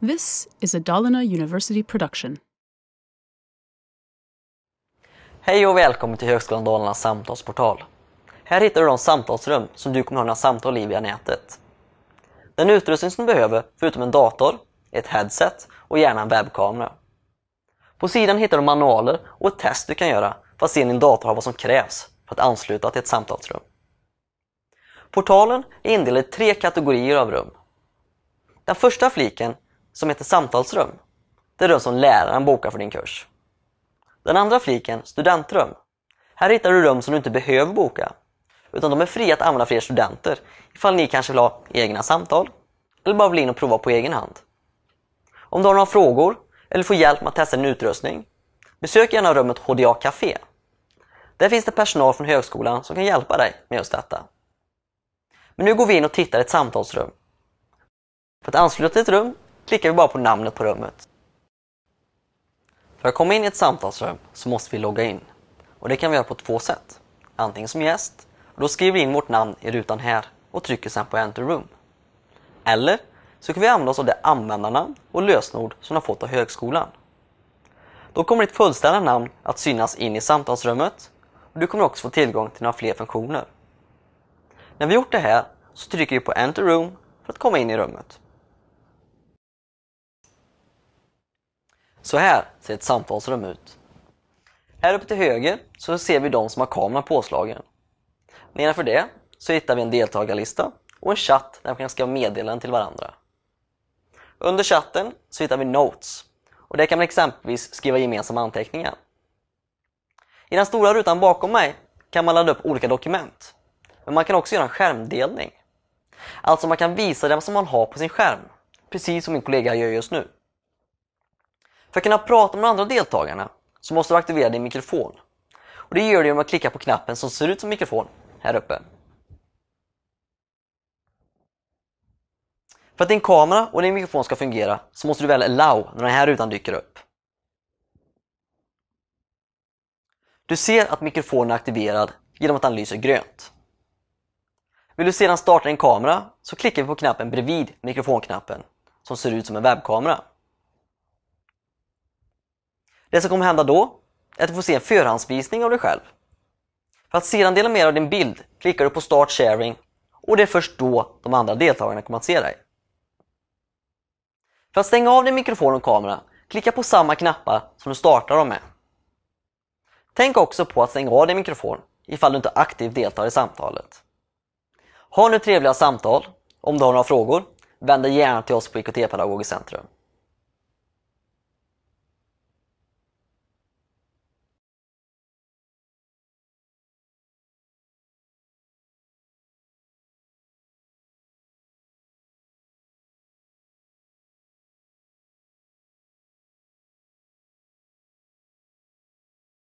This is a Dalarna University production. Hej och välkommen till Högskolan Dalarnas samtalsportal. Här hittar du de samtalsrum som du kommer ha dina samtal i via nätet. Den utrustning som du behöver, förutom en dator, ett headset och gärna en webbkamera. På sidan hittar du manualer och ett test du kan göra för att se om din dator har vad som krävs för att ansluta till ett samtalsrum. Portalen är indelad i tre kategorier av rum. Den första fliken, som heter samtalsrum, det är rum som läraren bokar för din kurs. Den andra fliken, studentrum. Här hittar du rum som du inte behöver boka, utan de är fria att använda för er studenter ifall ni kanske vill ha egna samtal eller bara vill in och prova på egen hand. Om du har några frågor eller får hjälp med att testa din utrustning, besök gärna rummet HDA Café. Där finns det personal från högskolan som kan hjälpa dig med just detta. Men nu går vi in och tittar i ett samtalsrum. För att ansluta till ett rum klickar vi bara på namnet på rummet. För att komma in i ett samtalsrum så måste vi logga in. Och det kan vi göra på två sätt. Antingen som gäst, och då skriver vi in vårt namn i rutan här och trycker sedan på Enter Room. Eller så kan vi använda oss av det användarnamn och lösenord som du har fått av högskolan. Då kommer ditt fullständiga namn att synas in i samtalsrummet och du kommer också få tillgång till några fler funktioner. När vi gjort det här så trycker vi på Enter Room för att komma in i rummet. Så här ser ett samtalsrum ut. Här uppe till höger så ser vi de som har kameran påslagen. Nedanför det så hittar vi en deltagarlista och en chatt där man kan skriva meddelanden till varandra. Under chatten så hittar vi Notes och där kan man exempelvis skriva gemensamma anteckningar. I den stora rutan bakom mig kan man ladda upp olika dokument. Men man kan också göra en skärmdelning. Alltså man kan visa det som man har på sin skärm, precis som min kollega gör just nu. För att kunna prata med de andra deltagarna så måste du aktivera din mikrofon. Och Det gör du genom att klicka på knappen som ser ut som mikrofon här uppe. För att din kamera och din mikrofon ska fungera så måste du välja allow när den här rutan dyker upp. Du ser att mikrofonen är aktiverad genom att den lyser grönt. Vill du sedan starta din kamera så klickar vi på knappen bredvid mikrofonknappen som ser ut som en webbkamera. Det som kommer hända då är att du får se en förhandsvisning av dig själv. För att sedan dela med dig av din bild klickar du på Start Sharing och det är först då de andra deltagarna kommer att se dig. För att stänga av din mikrofon och kamera, klicka på samma knappar som du startar dem med. Tänk också på att stänga av din mikrofon ifall du inte aktivt deltar i samtalet. Ha nu trevliga samtal. Om du har några frågor, vänd dig gärna till oss på IKT Pedagogiskt Centrum.